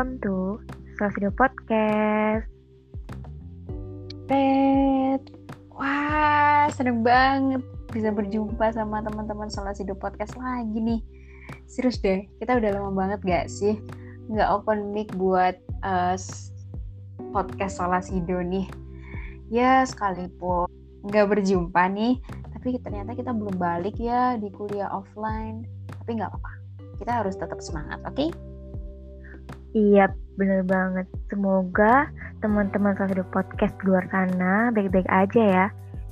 welcome to Video Podcast. Pet, wah seneng banget bisa berjumpa sama teman-teman Solasido Podcast lagi nih. Serius deh, kita udah lama banget gak sih nggak open mic buat uh, podcast Solasido nih. Ya sekalipun nggak berjumpa nih, tapi ternyata kita belum balik ya di kuliah offline. Tapi nggak apa-apa, kita harus tetap semangat, oke? Okay? Iya, bener banget. Semoga teman-teman satu podcast di luar sana baik-baik aja ya.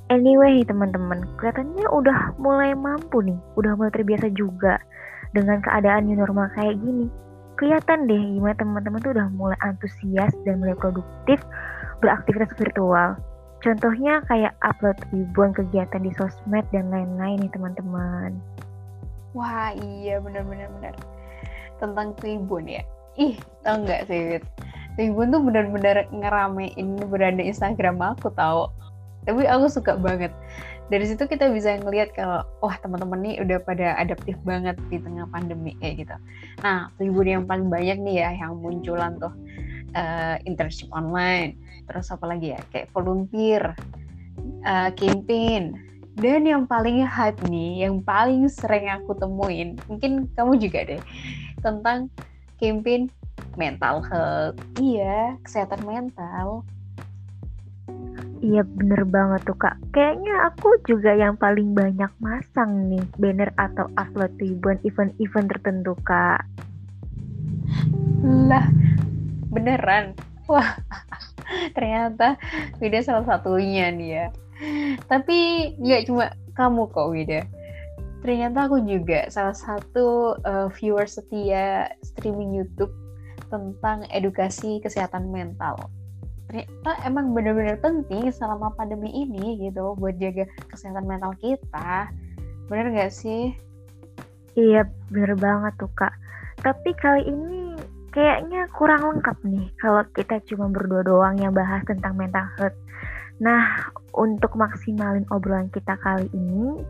Anyway, teman-teman, kelihatannya udah mulai mampu nih, udah mulai terbiasa juga dengan keadaan new normal kayak gini. Kelihatan deh gimana teman-teman tuh udah mulai antusias dan mulai produktif beraktivitas virtual. Contohnya kayak upload ribuan kegiatan di sosmed dan lain-lain nih teman-teman. Wah iya bener-bener bener. Tentang tribun ya ih tau nggak sih Tribun tuh benar-benar ngeramein beranda Instagram aku tau. Tapi aku suka banget. Dari situ kita bisa ngelihat kalau wah teman-teman nih udah pada adaptif banget di tengah pandemi kayak gitu. Nah, tribun yang paling banyak nih ya yang munculan tuh uh, internship online, terus apa lagi ya kayak volunteer, uh, campaign, dan yang paling hype nih, yang paling sering aku temuin, mungkin kamu juga deh, tentang campaign mental health. Iya, kesehatan mental. Iya bener banget tuh kak. Kayaknya aku juga yang paling banyak masang nih Banner atau upload ribuan event-event tertentu kak. Lah beneran? Wah ternyata Wida salah satunya nih ya. Tapi nggak cuma kamu kok Wida ternyata aku juga salah satu uh, viewer setia streaming YouTube tentang edukasi kesehatan mental. Ternyata emang benar-benar penting selama pandemi ini gitu buat jaga kesehatan mental kita. Bener gak sih? Iya, bener banget tuh kak. Tapi kali ini kayaknya kurang lengkap nih kalau kita cuma berdua doang yang bahas tentang mental health. Nah, untuk maksimalin obrolan kita kali ini,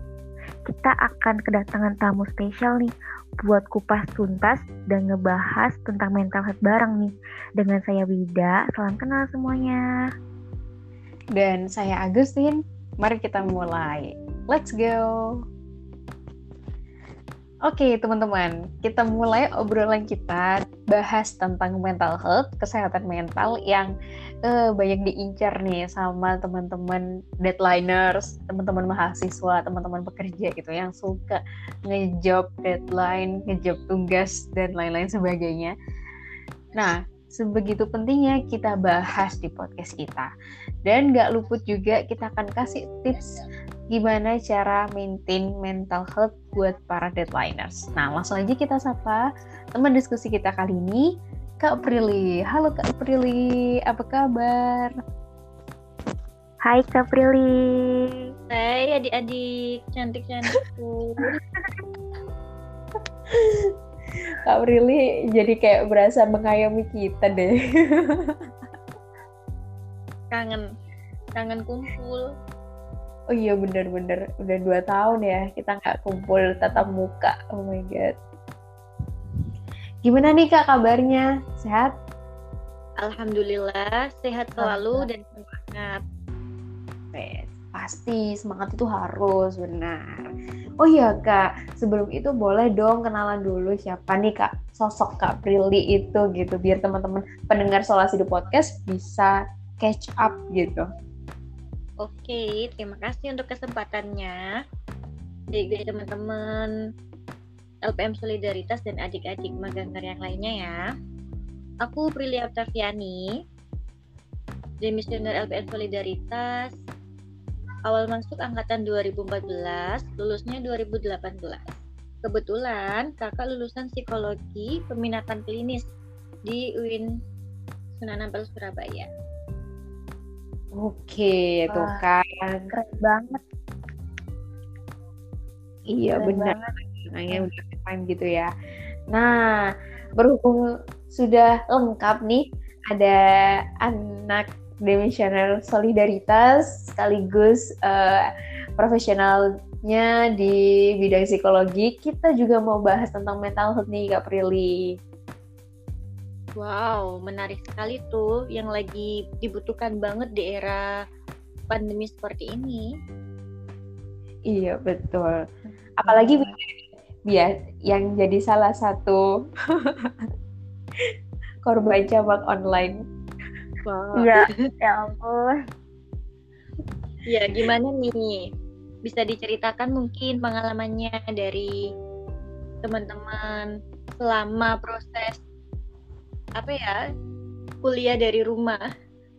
kita akan kedatangan tamu spesial nih buat kupas tuntas dan ngebahas tentang mental health bareng nih. Dengan saya Wida, salam kenal semuanya. Dan saya Agustin, mari kita mulai. Let's go! Oke teman-teman, kita mulai obrolan kita bahas tentang mental health, kesehatan mental yang uh, banyak diincar nih sama teman-teman deadliners, teman-teman mahasiswa, teman-teman pekerja gitu yang suka ngejob deadline, ngejob tugas dan lain-lain sebagainya. Nah, sebegitu pentingnya kita bahas di podcast kita. Dan gak luput juga kita akan kasih tips gimana cara maintain mental health buat para deadliners. Nah, langsung aja kita sapa teman diskusi kita kali ini, Kak Prilly. Halo Kak Prilly, apa kabar? Hai Kak Prilly. Hai adik-adik cantik-cantikku. Kak Prilly jadi kayak berasa mengayomi kita deh. kangen, kangen kumpul oh iya bener-bener udah dua tahun ya kita nggak kumpul tatap muka. Oh my god. Gimana nih kak kabarnya? Sehat? Alhamdulillah sehat selalu dan semangat. Pasti semangat itu harus benar. Oh iya kak sebelum itu boleh dong kenalan dulu siapa nih kak? Sosok kak Prilly itu gitu biar teman-teman pendengar Solasi di podcast bisa catch up gitu Oke, terima kasih untuk kesempatannya. Jadi teman-teman LPM Solidaritas dan adik-adik magang yang lainnya ya. Aku Prilia Octaviani, demisioner LPM Solidaritas. Awal masuk angkatan 2014, lulusnya 2018. Kebetulan kakak lulusan psikologi peminatan klinis di UIN Sunan Ampel Surabaya. Oke, Wah, tuh kan. Keren banget. Iya, benar. Nanya udah time gitu ya. Nah, berhubung sudah lengkap nih, ada anak demisioner solidaritas sekaligus uh, profesionalnya di bidang psikologi. Kita juga mau bahas tentang mental health nih, Kak Prilly. Wow, menarik sekali tuh yang lagi dibutuhkan banget di era pandemi seperti ini. Iya, betul. Apalagi biar yang jadi salah satu korban cabang online. Wow. Iya, ya ampun. Ya, gimana nih? Bisa diceritakan mungkin pengalamannya dari teman-teman selama proses apa ya kuliah dari rumah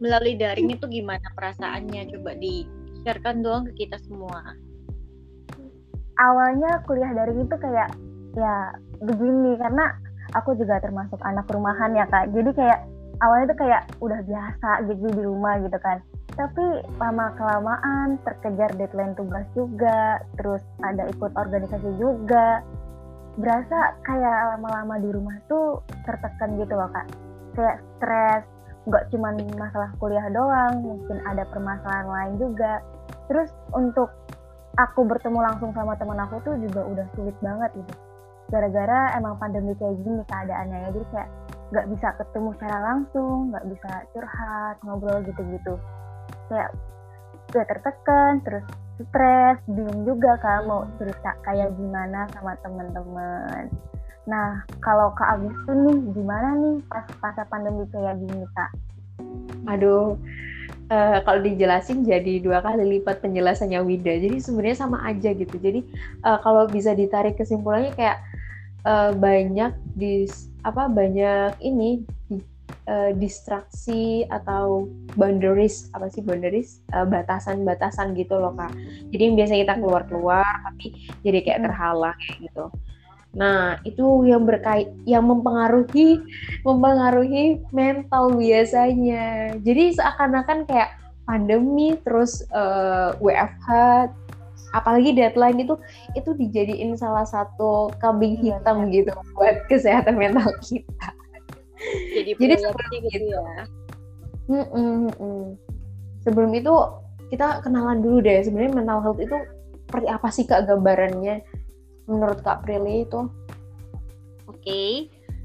melalui daring itu gimana perasaannya? Coba di sharekan doang ke kita semua. Awalnya kuliah daring itu kayak ya begini karena aku juga termasuk anak rumahan ya kak. Jadi kayak awalnya tuh kayak udah biasa gitu di rumah gitu kan. Tapi lama kelamaan terkejar deadline tugas juga terus ada ikut organisasi juga berasa kayak lama-lama di rumah tuh tertekan gitu loh kak. Kayak stres nggak cuma masalah kuliah doang mungkin ada permasalahan lain juga. Terus untuk aku bertemu langsung sama teman aku tuh juga udah sulit banget gitu. Gara-gara emang pandemi kayak gini keadaannya ya jadi kayak nggak bisa ketemu secara langsung nggak bisa curhat ngobrol gitu-gitu. Kayak udah tertekan terus stres bingung juga kan mau cerita kayak gimana sama temen-temen nah kalau kak Agus tuh nih gimana nih pas masa pandemi kayak gini kak aduh uh, kalau dijelasin jadi dua kali lipat penjelasannya Wida. Jadi sebenarnya sama aja gitu. Jadi uh, kalau bisa ditarik kesimpulannya kayak uh, banyak di apa banyak ini uh, distraksi atau boundaries apa sih boundaries batasan-batasan uh, gitu loh kak. Jadi yang biasa kita keluar-keluar tapi jadi kayak hmm. terhalang kayak gitu. Nah, itu yang berkait yang mempengaruhi mempengaruhi mental biasanya. Jadi seakan-akan kayak pandemi terus uh, eh, WFH apalagi deadline itu itu dijadiin salah satu kambing iya, hitam ya, gitu buat kesehatan mental kita. Jadi, Jadi seperti gitu, gitu ya. Mm -mm, Sebelum itu kita kenalan dulu deh sebenarnya mental health itu seperti apa sih kak gambarannya? menurut Kak Prilly itu? Oke, okay.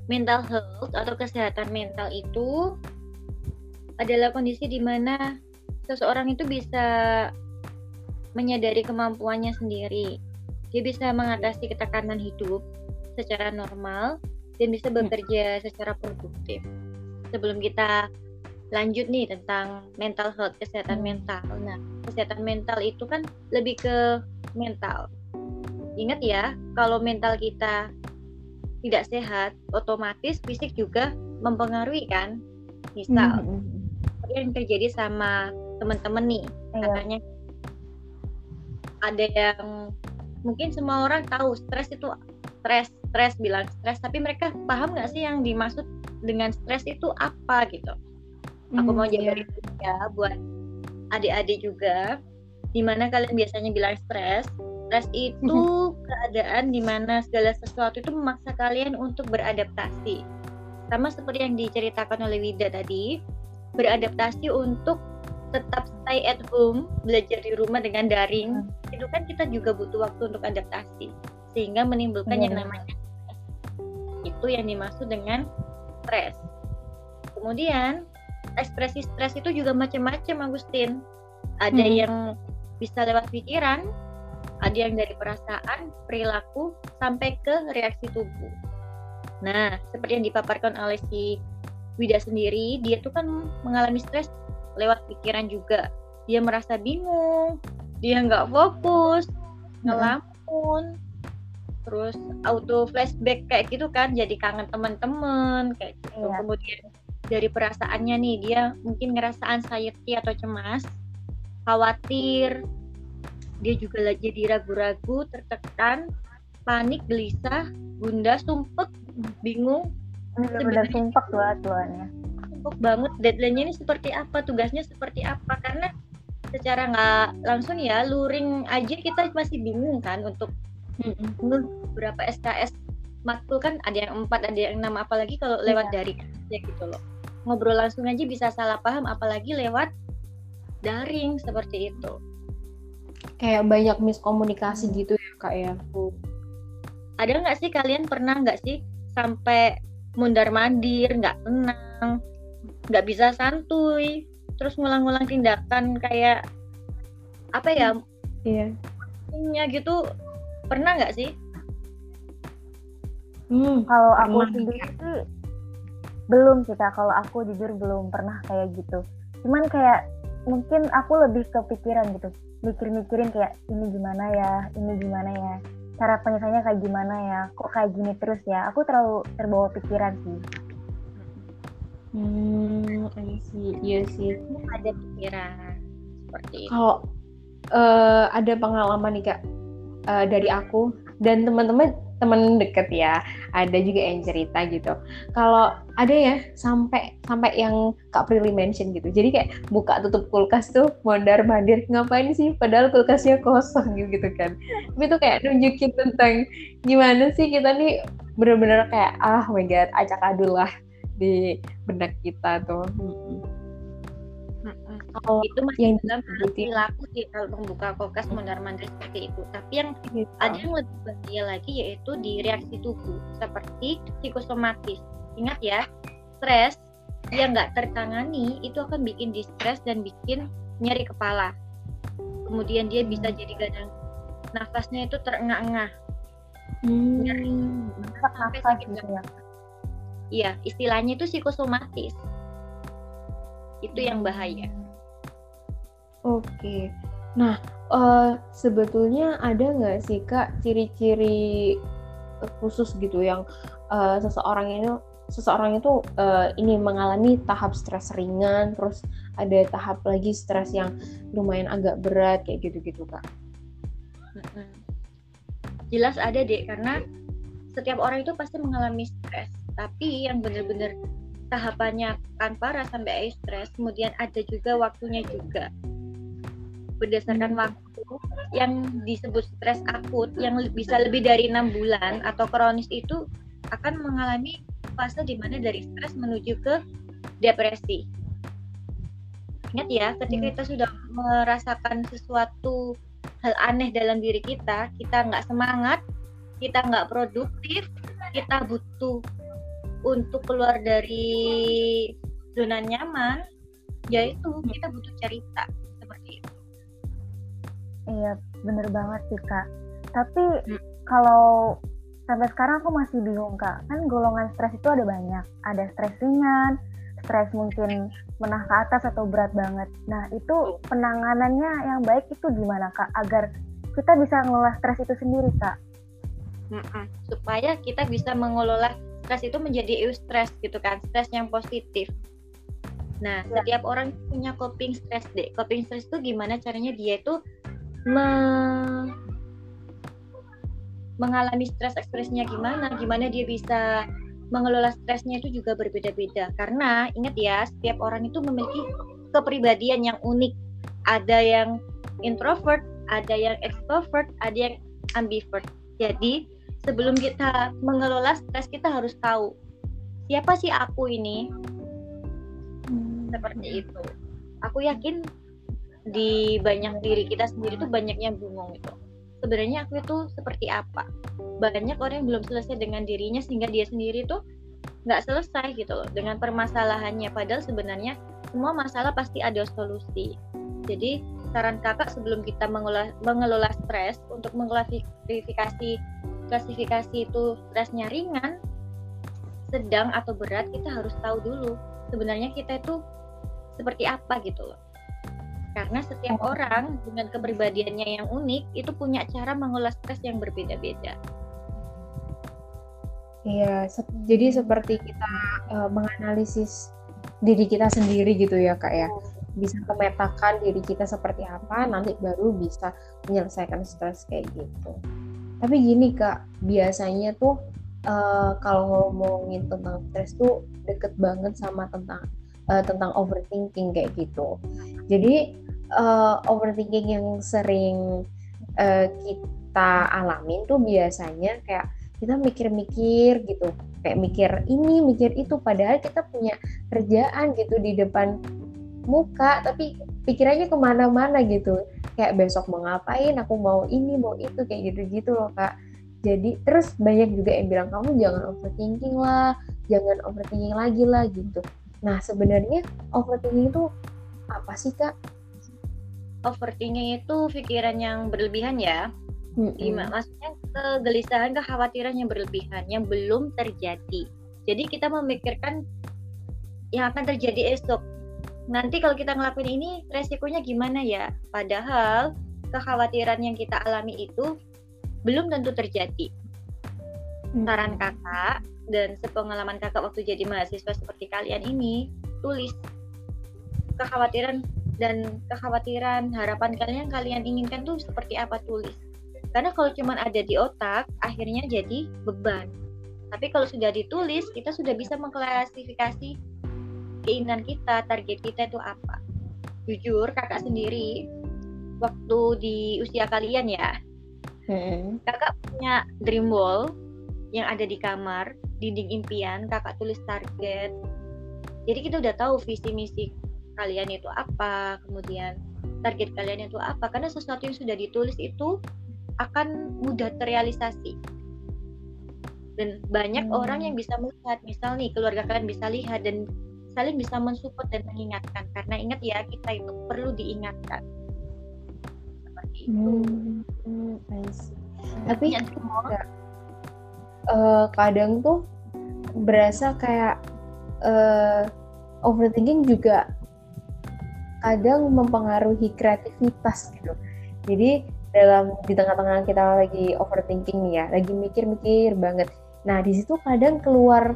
mental health atau kesehatan mental itu adalah kondisi di mana seseorang itu bisa menyadari kemampuannya sendiri. Dia bisa mengatasi ketekanan hidup secara normal dan bisa hmm. bekerja secara produktif. Sebelum kita lanjut nih tentang mental health, kesehatan hmm. mental. Nah, kesehatan mental itu kan lebih ke mental ingat ya kalau mental kita tidak sehat otomatis fisik juga mempengaruhi kan misal mm -hmm. yang terjadi sama teman-teman nih yeah. katanya ada yang mungkin semua orang tahu stres itu stres stres bilang stres tapi mereka paham nggak sih yang dimaksud dengan stres itu apa gitu mm, aku mau iya. jabarin yeah. ya buat adik-adik juga di mana kalian biasanya bilang stres Stres itu keadaan di mana segala sesuatu itu memaksa kalian untuk beradaptasi. Sama seperti yang diceritakan oleh Wida tadi, beradaptasi untuk tetap stay at home, belajar di rumah dengan daring, hmm. itu kan kita juga butuh waktu untuk adaptasi, sehingga menimbulkan hmm. yang namanya itu yang dimaksud dengan stres. Kemudian ekspresi stres itu juga macam-macam, Agustin. Ada hmm. yang bisa lewat pikiran, ada yang dari perasaan, perilaku, sampai ke reaksi tubuh. Nah, seperti yang dipaparkan oleh si Wida sendiri, dia tuh kan mengalami stres lewat pikiran juga. Dia merasa bingung, dia nggak fokus, ngelamun, terus auto flashback kayak gitu kan, jadi kangen teman-teman kayak gitu. Iya. Kemudian dari perasaannya nih, dia mungkin ngerasa anxiety atau cemas, khawatir, dia juga jadi ragu-ragu, tertekan, panik, gelisah, bunda, sumpek, bingung. Benar-benar sumpek lah tuannya. Sumpek banget. Deadline-nya ini seperti apa, tugasnya seperti apa? Karena secara nggak langsung ya, luring aja kita masih bingung kan untuk berapa SKS matkul kan ada yang empat, ada yang enam, apalagi kalau lewat iya. dari ya gitu loh. Ngobrol langsung aja bisa salah paham, apalagi lewat daring seperti itu. Kayak banyak miskomunikasi gitu ya kak ya? Ada nggak sih kalian pernah nggak sih sampai mundar mandir nggak tenang nggak bisa santuy terus ngulang-ngulang tindakan kayak apa ya iya. Punya gitu pernah nggak sih? Hmm, kalau aku pernah. sendiri sih belum sih kak. Kalau aku jujur belum pernah kayak gitu. Cuman kayak mungkin aku lebih kepikiran gitu. Mikir-mikirin kayak ini gimana ya? Ini gimana ya? Cara penyelesaiannya kayak gimana ya? Kok kayak gini terus ya? Aku terlalu terbawa pikiran sih. Hmm I see iya sih. Ada pikiran seperti itu. Kalau eh, ada pengalaman nih kak eh, dari aku dan teman-teman teman deket ya ada juga yang cerita gitu. Kalau ada ya sampai sampai yang kak Prilly mention gitu. Jadi kayak buka tutup kulkas tuh mondar mandir ngapain sih? Padahal kulkasnya kosong gitu, gitu kan. Tapi itu kayak nunjukin tentang gimana sih kita nih bener-bener kayak ah oh my god acak adul lah di benak kita tuh kalau itu masih yang dalam perilaku sih kalau membuka kulkas mondar mandir seperti itu. Tapi yang Gitu. ada yang lebih bahaya lagi yaitu di reaksi tubuh seperti psikosomatis ingat ya stres yang nggak tertangani itu akan bikin distres dan bikin nyeri kepala. Kemudian dia bisa jadi gadang nafasnya itu terengah-engah. Hmm. Sesak Sampai sakit gitu ya. Iya istilahnya itu psikosomatis itu yang bahaya Oke. Nah, eh, sebetulnya ada nggak sih Kak ciri-ciri khusus gitu yang eh, seseorang ini seseorang itu eh, ini mengalami tahap stres ringan, terus ada tahap lagi stres yang lumayan agak berat kayak gitu-gitu Kak. Jelas ada deh karena setiap orang itu pasti mengalami stres. Tapi yang benar-benar tahapannya akan parah sampai stres, kemudian ada juga waktunya juga. Berdasarkan waktu yang disebut stres akut yang bisa lebih dari enam bulan atau kronis itu akan mengalami fase di mana dari stres menuju ke depresi. Ingat ya, ketika kita sudah merasakan sesuatu hal aneh dalam diri kita, kita nggak semangat, kita nggak produktif, kita butuh untuk keluar dari zona nyaman, yaitu kita butuh cerita. Iya, bener banget sih kak. Tapi Hmm. kalau sampai sekarang aku masih bingung kak. Kan golongan stres itu ada banyak. Ada stres ringan, stres mungkin menah ke atas atau berat banget. Nah itu penanganannya yang baik itu gimana kak? Agar kita bisa ngelola stres itu sendiri kak. Mm-mm. Supaya kita bisa mengelola stres itu menjadi eustress gitu kan, stres yang positif. Nah, Ya. setiap orang punya coping stress deh. Coping stress itu gimana caranya dia itu me- mengalami stres ekspresinya gimana, gimana dia bisa mengelola stresnya itu juga berbeda-beda. Karena ingat ya, setiap orang itu memiliki kepribadian yang unik. Ada yang introvert, ada yang extrovert, ada yang ambivert. Jadi, sebelum kita mengelola stres kita harus tahu siapa sih aku ini seperti itu aku yakin di banyak diri kita sendiri tuh banyak yang bingung itu sebenarnya aku itu seperti apa? Banyak orang yang belum selesai dengan dirinya sehingga dia sendiri tuh nggak selesai gitu loh dengan permasalahannya. Padahal sebenarnya semua masalah pasti ada solusi. Jadi saran kakak sebelum kita mengelola, mengelola stres untuk mengklasifikasi klasifikasi itu stresnya ringan sedang atau berat kita harus tahu dulu sebenarnya kita itu seperti apa gitu loh karena setiap orang dengan kepribadiannya yang unik itu punya cara mengelola stres yang berbeda-beda Iya, se- jadi seperti kita eh, menganalisis diri kita sendiri gitu ya Kak ya. Bisa memetakan diri kita seperti apa, nanti baru bisa menyelesaikan stres kayak gitu. Tapi gini Kak, biasanya tuh eh, kalau ngomongin tentang stres tuh deket banget sama tentang eh, tentang overthinking kayak gitu. Jadi eh, overthinking yang sering eh, kita alamin tuh biasanya kayak kita mikir-mikir gitu. Kayak mikir ini mikir itu. Padahal kita punya kerjaan gitu di depan muka tapi pikirannya ke mana-mana gitu. Kayak besok mau ngapain aku mau ini mau itu kayak gitu-gitu loh kak. Jadi terus banyak juga yang bilang kamu jangan overthinking lah jangan overthinking lagi lah gitu. Nah sebenarnya overthinking itu apa sih kak overthinking itu pikiran yang berlebihan ya. Gimana maksudnya kegelisahan kekhawatiran yang berlebihan yang belum terjadi. Jadi kita memikirkan yang akan terjadi esok. Nanti kalau kita ngelakuin ini resikonya gimana ya? Padahal kekhawatiran yang kita alami itu belum tentu terjadi. Saran kakak dan sepengalaman kakak waktu jadi mahasiswa seperti kalian ini tulis kekhawatiran dan kekhawatiran harapan kalian yang kalian inginkan tuh seperti apa tulis karena kalau cuma ada di otak, akhirnya jadi beban. Tapi kalau sudah ditulis, kita sudah bisa mengklasifikasi keinginan kita, target kita itu apa. Jujur, kakak sendiri, waktu di usia kalian ya, hmm. kakak punya dream wall yang ada di kamar, dinding impian, kakak tulis target. Jadi kita udah tahu visi misi kalian itu apa, kemudian target kalian itu apa. Karena sesuatu yang sudah ditulis itu akan mudah terrealisasi. Dan banyak hmm. orang yang bisa melihat misal nih keluarga kalian bisa lihat dan saling bisa mensupport dan mengingatkan. Karena ingat ya kita itu perlu diingatkan. Seperti itu. Hmm. Hmm, tapi uh, kadang tuh berasa kayak uh, overthinking juga kadang mempengaruhi kreativitas gitu jadi dalam di tengah-tengah kita lagi overthinking nih ya, lagi mikir-mikir banget. Nah di situ kadang keluar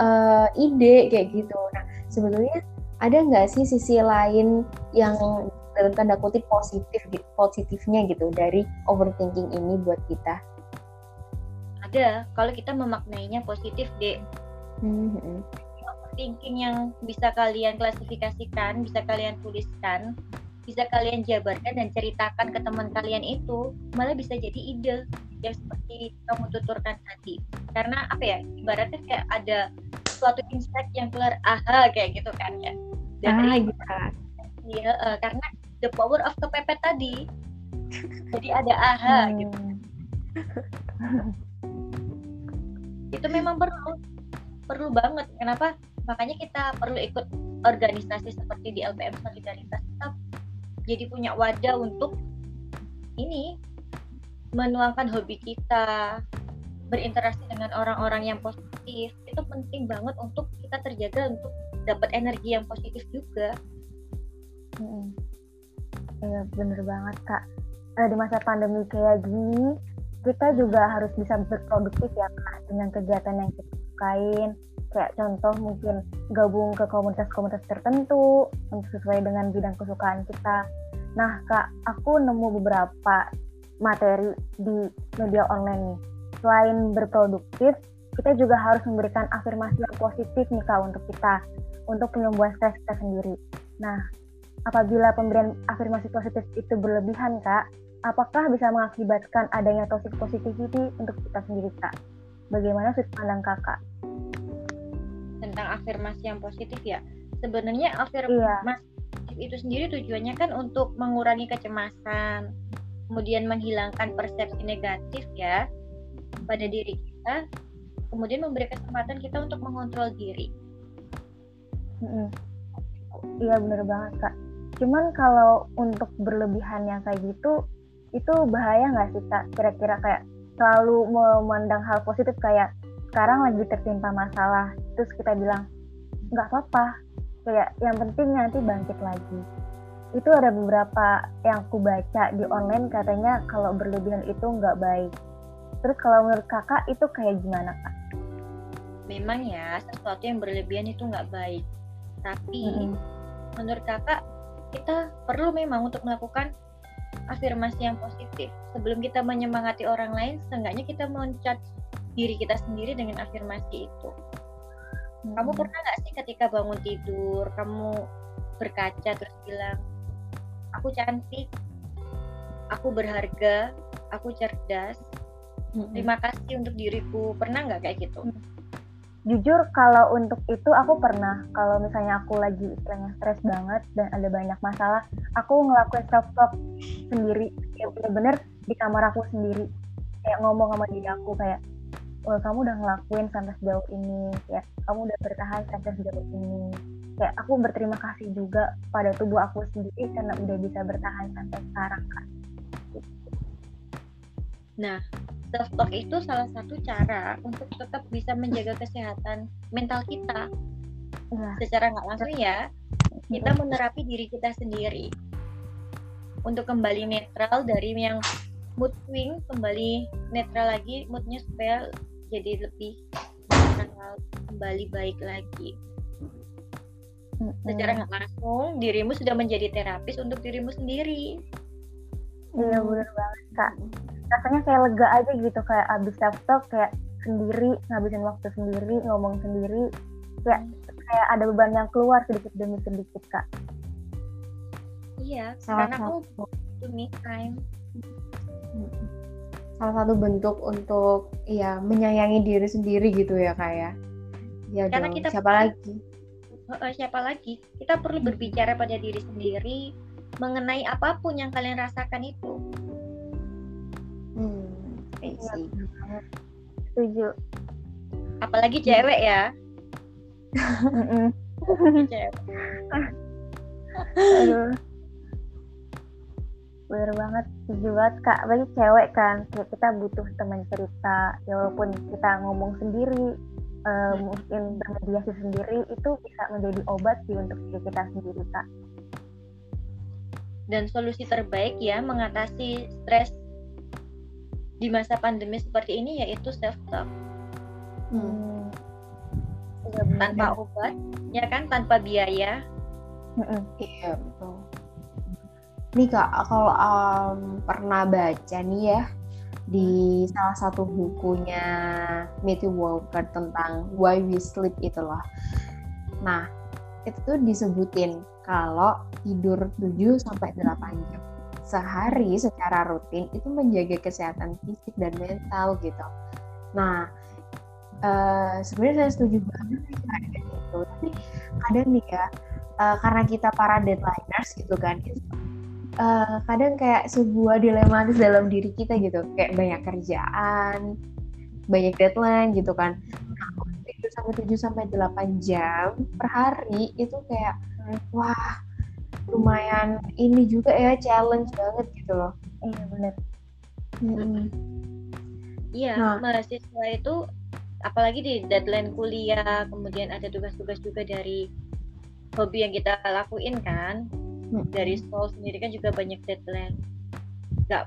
uh, ide kayak gitu. Nah sebetulnya ada nggak sih sisi lain yang dalam tanda kutip positif positifnya gitu dari overthinking ini buat kita? Ada, kalau kita memaknainya positif deh. Mm-hmm. Overthinking yang bisa kalian klasifikasikan, bisa kalian tuliskan, bisa kalian jabarkan dan ceritakan ke teman kalian itu malah bisa jadi ide yang seperti kamu tuturkan tadi. Karena apa ya ibaratnya kayak ada suatu insight yang keluar aha kayak gitu kan ya. Dari ah, iya. Uh, karena the power of kepepet tadi. Jadi ada aha hmm. gitu. Itu memang perlu. Perlu banget. Kenapa makanya kita perlu ikut organisasi seperti di LPM Solidaritas kita jadi punya wadah untuk ini menuangkan hobi kita berinteraksi dengan orang-orang yang positif itu penting banget untuk kita terjaga untuk dapat energi yang positif juga. Hmm. Ya bener banget kak. Eh, di masa pandemi kayak gini kita juga harus bisa berproduktif ya kak dengan kegiatan yang kita sukain kayak contoh mungkin gabung ke komunitas-komunitas tertentu untuk sesuai dengan bidang kesukaan kita. Nah kak, aku nemu beberapa materi di media online nih. Selain berproduktif, kita juga harus memberikan afirmasi yang positif nih kak untuk kita, untuk penyembuhan stres kita sendiri. Nah, apabila pemberian afirmasi positif itu berlebihan kak, apakah bisa mengakibatkan adanya toxic positivity untuk kita sendiri kak? Bagaimana sudut pandang kakak? Tentang afirmasi yang positif ya. Sebenarnya afirmasi iya. itu sendiri tujuannya kan untuk mengurangi kecemasan kemudian menghilangkan persepsi negatif ya pada diri kita kemudian memberi kesempatan kita untuk mengontrol diri. Iya bener banget kak. Cuman kalau untuk berlebihan yang kayak gitu itu bahaya nggak sih kak? Kira-kira kayak selalu memandang hal positif kayak sekarang lagi tertimpa masalah terus kita bilang nggak apa-apa. Kayak yang penting nanti bangkit lagi. Itu ada beberapa yang aku baca di online katanya kalau berlebihan itu nggak baik. Terus kalau menurut kakak itu kayak gimana kak? Memang ya sesuatu yang berlebihan itu nggak baik. Tapi mm -hmm. menurut kakak kita perlu memang untuk melakukan afirmasi yang positif. Sebelum kita menyemangati orang lain seenggaknya kita mencat diri kita sendiri dengan afirmasi itu. Hmm. Kamu pernah nggak sih ketika bangun tidur, kamu berkaca terus bilang, aku cantik, aku berharga, aku cerdas, hmm. terima kasih untuk diriku. Pernah nggak kayak gitu? Hmm. Jujur kalau untuk itu aku pernah. Kalau misalnya aku lagi istilahnya stres banget dan ada banyak masalah, aku ngelakuin self talk sendiri. Ya bener-bener di kamar aku sendiri. Kayak ngomong sama diri aku kayak oh, kamu udah ngelakuin sampai sejauh ini ya kamu udah bertahan sampai sejauh ini. Kayak aku berterima kasih juga pada tubuh aku sendiri karena udah bisa bertahan sampai sekarang kan Nah, self talk itu salah satu cara untuk tetap bisa menjaga kesehatan mental kita. Nah, Secara nggak langsung ya, kita menerapi diri kita sendiri. Untuk kembali netral dari yang mood swing kembali netral lagi moodnya supaya jadi lebih kembali baik lagi. Secara nggak langsung dirimu sudah menjadi terapis untuk dirimu sendiri. iya bener banget kak rasanya kayak lega aja gitu kayak abis self talk kayak sendiri ngabisin waktu sendiri ngomong sendiri kayak kayak ada beban yang keluar sedikit demi sedikit kak Iya, Salah karena aku butuh me time. Salah satu bentuk untuk ya menyayangi diri sendiri gitu ya kak ya ya Karena dong kita siapa perlu- lagi siapa lagi? Kita perlu berbicara pada diri sendiri mengenai apa pun yang kalian rasakan itu. hmm Iya, setuju Apalagi cewek ya. Mm-mm. Cewek. Aduh. Bener banget, setuju banget kak. Apalagi cewek kan, kayak kita butuh teman cerita. Ya walaupun kita ngomong sendiri, eh, mungkin bermediasi sendiri, itu bisa menjadi obat sih untuk diri kita sendiri kak. Dan solusi terbaik ya mengatasi stres di masa pandemi seperti ini yaitu self talk Hmm. Tanpa obat, ya kan tanpa biaya. Iya betul. Nih kak, kalau um, pernah baca nih ya di salah satu bukunya Matthew Walker tentang Why We Sleep itulah. Nah, itu tuh disebutin kalau tidur 7 sampai 8 jam sehari secara rutin itu menjaga kesehatan fisik dan mental gitu. Nah, eh, sebenarnya saya setuju banget sih dengan itu. Tapi kadang nih ya, eh, karena kita para deadliners gitu kan itu, eh, kadang kayak sebuah dilematis dalam diri kita gitu kayak banyak kerjaan banyak deadline gitu kan untuk tidur sampai 7 sampai 8 jam per hari itu kayak wah lumayan ini juga ya challenge banget gitu loh Iya bener. Iya, Nah. mahasiswa itu apalagi di deadline kuliah, kemudian ada tugas-tugas juga dari hobi yang kita lakuin kan. Dari sekolah sendiri kan juga banyak deadline. Nggak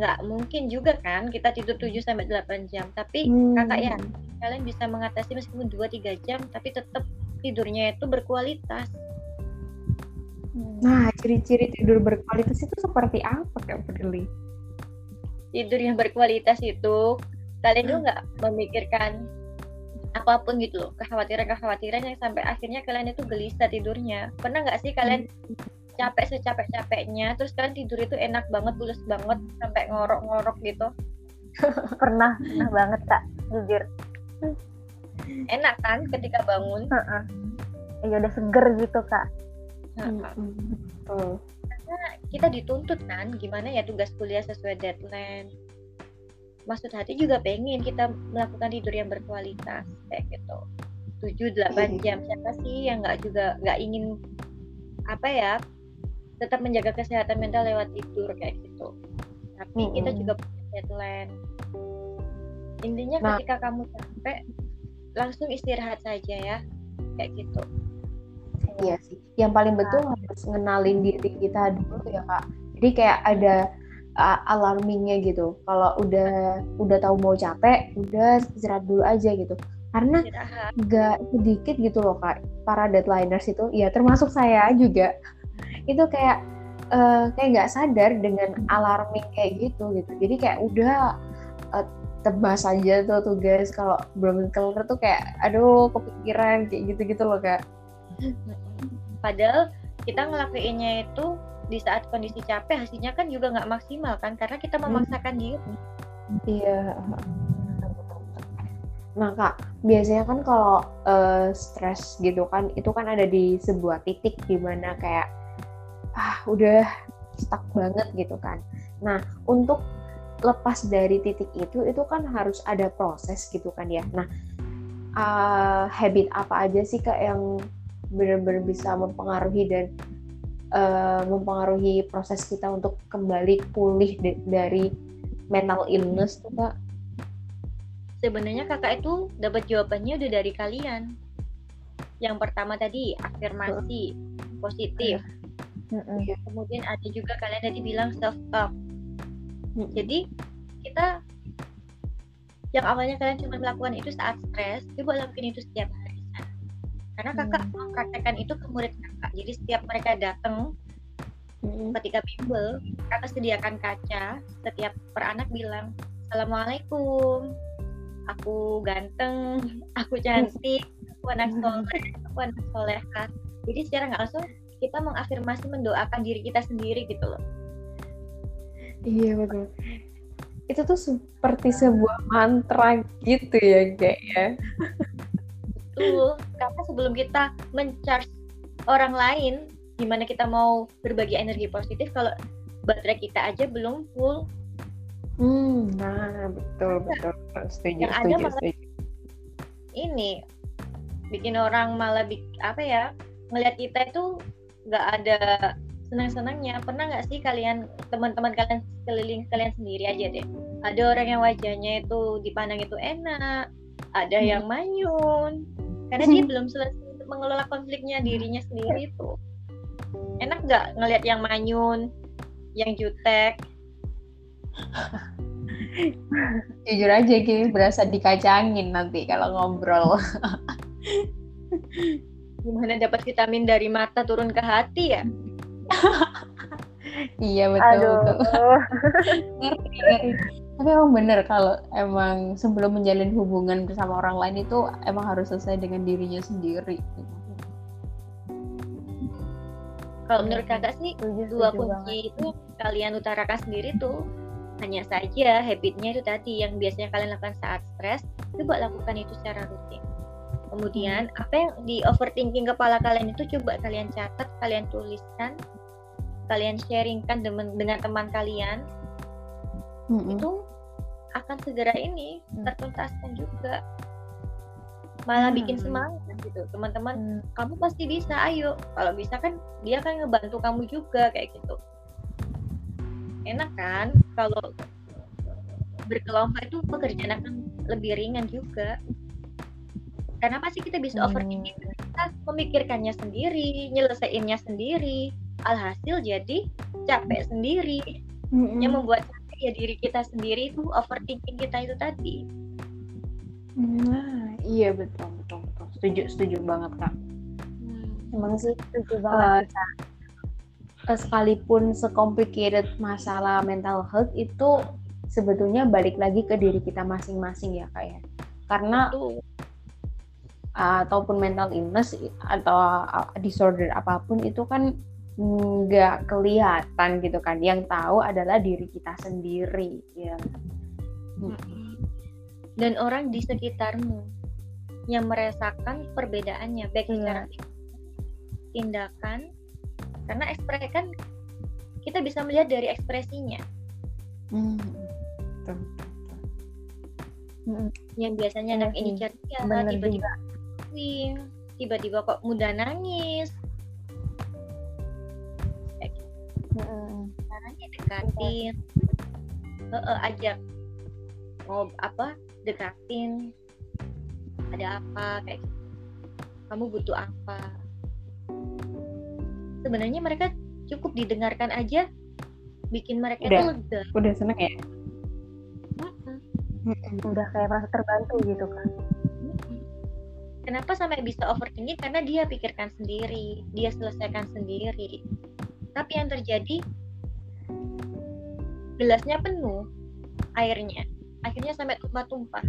nggak mungkin juga kan kita tidur 7 sampai 8 jam. Tapi Hmm. kakak ya, kalian bisa mengatasi meskipun 2-3 jam tapi tetap tidurnya itu berkualitas. nah ciri-ciri tidur berkualitas itu seperti apa Kak Peduli? Tidur yang berkualitas itu kalian juga nggak memikirkan apa pun gitu loh kekhawatiran-kekhawatiran yang sampai akhirnya kalian itu gelisah tidurnya pernah nggak sih kalian capek secapek-capeknya terus kalian tidur itu enak banget pulas banget sampai ngorok-ngorok gitu Pernah, pernah banget kak, jujur. enak kan ketika bangun Heeh. Iya udah seger gitu kak. Nah, Betul. kita dituntut kan gimana ya tugas kuliah sesuai deadline maksud hati juga pengen kita melakukan tidur yang berkualitas kayak gitu 7-8 jam siapa sih yang nggak juga nggak ingin apa ya tetap menjaga kesehatan mental lewat tidur kayak gitu tapi kita Mm-mm. juga punya deadline intinya Nah. ketika kamu capek langsung istirahat saja ya kayak gitu Iya sih. Yang paling betul harus ngenalin diri kita dulu ya kak. Jadi kayak ada alarmingnya gitu. Kalau udah udah tahu mau capek, udah istirahat dulu aja gitu. Karena nggak sedikit gitu loh kak. Para deadliners itu, ya termasuk saya juga. Itu kayak eh, kayak nggak sadar dengan alarming kayak gitu gitu. Jadi kayak udah eh, tebas aja tuh tugas kalau belum kelar tuh kayak aduh kepikiran kayak gitu-gitu loh kak. Padahal kita ngelakuinnya itu di saat kondisi capek hasilnya kan juga nggak maksimal kan karena kita memaksakan diri. Iya. Nah kak, biasanya kan kalau eh, stres gitu kan, itu kan ada di sebuah titik di mana kayak ah udah stuck banget gitu kan. Nah untuk lepas dari titik itu itu kan harus ada proses gitu kan ya nah uh, habit apa aja sih kak yang benar-benar bisa mempengaruhi dan uh, mempengaruhi proses kita untuk kembali pulih dari mental illness tuh kak. Sebenarnya kakak itu dapat jawabannya udah dari kalian. Yang pertama tadi afirmasi positif. Iya. kemudian ada juga kalian tadi bilang self talk jadi kita yang awalnya kalian cuma melakukan itu saat stres coba lakukan itu setiap hari. Karena kakak Hmm. mempraktekkan itu ke murid kakak jadi setiap mereka datang Mm-mm. ketika bimbel kakak sediakan kaca setiap per anak bilang assalamualaikum aku ganteng aku cantik aku anak soleh aku anak soleha jadi secara nggak langsung kita mengafirmasi mendoakan diri kita sendiri gitu loh Iya betul. Itu tuh seperti sebuah mantra gitu ya kayak ya. Betul, karena sebelum kita mencharge orang lain, gimana kita mau berbagi energi positif kalau baterai kita aja belum full. Hmm, nah betul betul, setuju Yang ada setuju malah- setuju. Ini bikin orang malah bik, apa ya ngelihat kita itu nggak ada senang-senangnya. Pernah nggak sih kalian teman-teman kalian sekeliling kalian sendiri aja deh. Ada orang yang wajahnya itu dipandang itu enak, ada Hmm. yang manyun, karena dia belum selesai mengelola konfliknya dirinya sendiri itu. Enak nggak ngelihat yang manyun, yang jutek, Jujur aja Ki, berasa dikacangin nanti kalau ngobrol. gimana dapat vitamin dari mata turun ke hati ya? iya betul Aduh. betul. ngerti, ngerti. Tapi emang bener kalau emang sebelum menjalin hubungan bersama orang lain itu emang harus selesai dengan dirinya sendiri. Kalau menurut kakak sih Setuju, dua setuju banget. kunci itu kalian utarakan sendiri tuh hanya saja habitnya itu tadi yang biasanya kalian lakukan saat stres coba lakukan itu secara rutin kemudian apa yang di overthinking kepala kalian itu coba kalian catat kalian tuliskan kalian sharingkan dengan, dengan teman kalian Mm-mm. itu akan segera ini Hmm. tertuntaskan juga. Malah bikin Hmm. semangat gitu teman-teman. Hmm, kamu pasti bisa ayo. Kalau bisa kan dia akan ngebantu kamu juga kayak gitu. Enak kan? Kalau berkelompok itu pekerjaan akan lebih ringan juga. Karena pasti kita bisa Hmm. overthinking? Kita memikirkannya sendiri nyelesainnya sendiri. Alhasil jadi capek sendiri. Mm-mm. yang membuat ya diri kita sendiri itu overthinking kita itu tadi Nah, iya betul betul betul. Setuju setuju banget kak. Emang sih setuju eh, banget. eh, sekalipun sekomplikated masalah mental health itu sebetulnya balik lagi ke diri kita masing-masing ya kak ya. Karena Tuh. ataupun mental illness atau uh, disorder apa pun itu kan nggak kelihatan gitu kan. Yang tahu adalah diri kita sendiri ya. dan orang di sekitarmu yang merasakan perbedaannya baik Iya. secara tindakan karena ekspresi kan kita bisa melihat dari ekspresinya Hmm. Yang biasanya Iya anak ini ceria bener tiba-tiba swing tiba-tiba kok mudah nangis caranya dekatin Heeh, ajak mau apa dekatin ada apa kayak gitu. kamu butuh apa sebenarnya mereka cukup didengarkan aja bikin mereka Udah. lega Udah seneng ya? Mm-mm. Udah kayak merasa terbantu gitu kan. Kenapa sampai bisa overthinking? Karena dia pikirkan sendiri, dia selesaikan sendiri. Tapi yang terjadi gelasnya penuh airnya, akhirnya sampai tumpah-tumpah.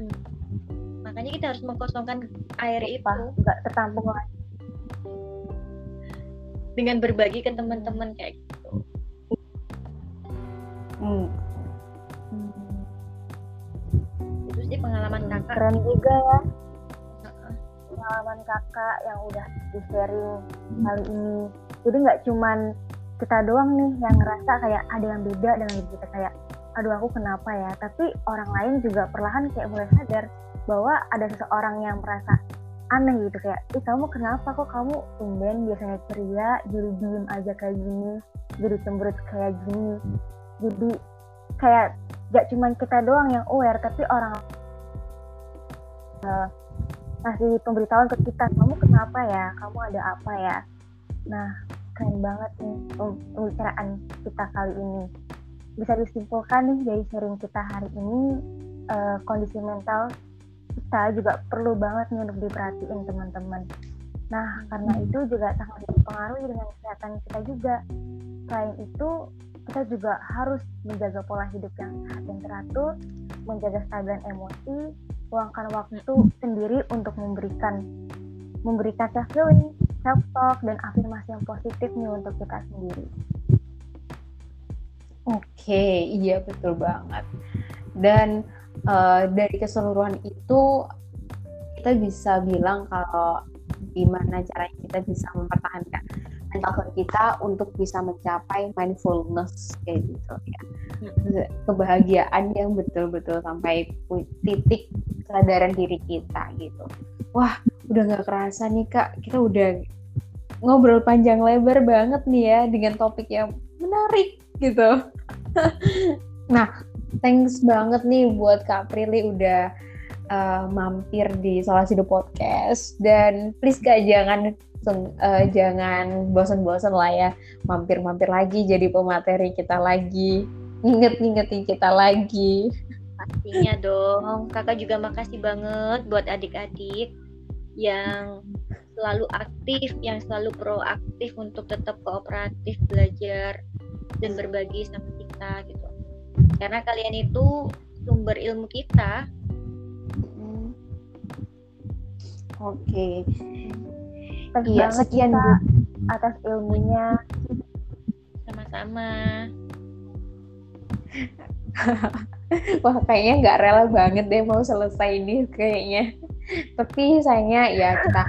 Makanya kita harus mengkosongkan air itu Apa? Nggak tertampung lagi. dengan berbagi ke teman-teman kayak gitu. Hmm. Itu sih pengalaman Hmm, kakak. Keren juga ya pengalaman kakak yang udah di sharing kali ini. Jadi nggak cuman kita doang nih yang ngerasa kayak ada yang beda dengan hidup kita kayak aduh aku kenapa ya? Tapi orang lain juga perlahan kayak mulai sadar bahwa ada seseorang yang merasa aneh gitu kayak ih kamu kenapa? Kok kamu tumben biasanya ceria jadi diem aja kayak gini jadi cemberut kayak gini? Jadi kayak gak cuma kita doang yang aware tapi orang uh, ngasih pemberitahuan ke kita kamu kenapa ya? Kamu ada apa ya? Nah keren banget nih pembicaraan kita kali ini. Bisa disimpulkan nih dari sharing kita hari ini uh, kondisi mental kita juga perlu banget nih untuk diperhatiin teman-teman. Nah karena itu juga sangat dipengaruhi dengan kesehatan kita juga. Selain itu kita juga harus menjaga pola hidup yang sehat dan teratur menjaga stabilan emosi luangkan waktu sendiri untuk memberikan memberikan self healing, self talk dan afirmasi yang positif nih untuk kita sendiri. Oke, iya betul banget. Dan uh, dari keseluruhan itu kita bisa bilang kalau gimana caranya kita bisa mempertahankan mental health kita untuk bisa mencapai mindfulness kayak gitu ya kebahagiaan yang betul-betul sampai titik kesadaran diri kita gitu wah udah nggak kerasa nih kak. Kita udah ngobrol panjang lebar banget nih ya dengan topik yang menarik gitu. Nah thanks banget nih buat kak Prilly udah uh, mampir di Salah Sido Podcast. Dan please kak jangan uh, jangan bosan-bosan lah ya mampir-mampir lagi jadi pemateri kita lagi inget-ingetin kita lagi. Pastinya dong. Kakak juga makasih banget buat adik-adik yang selalu aktif yang selalu proaktif untuk tetap kooperatif belajar dan berbagi sama kita gitu karena kalian itu sumber ilmu kita oke okay. Iya, sekian kita atas ilmunya. Sama-sama. Wah kayaknya nggak rela banget deh mau selesai ini kayaknya. Tapi sayangnya ya kita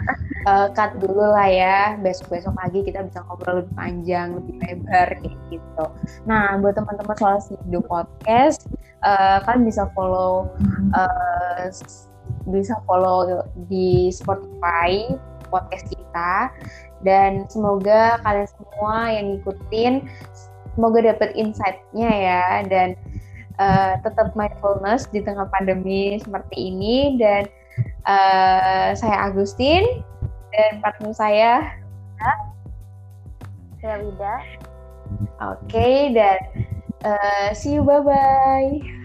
uh, cut dulu lah ya. Besok-besok lagi kita bisa ngobrol lebih panjang, lebih lebar kayak gitu. Nah buat teman-teman soal Sido Podcast, uh, kalian bisa follow uh, bisa follow di Spotify podcast kita dan semoga kalian semua yang ngikutin semoga dapat insight-nya ya dan uh, tetap mindfulness di tengah pandemi seperti ini dan uh, saya Agustin dan partner saya saya Wida. Oke okay, dan uh, see you bye bye.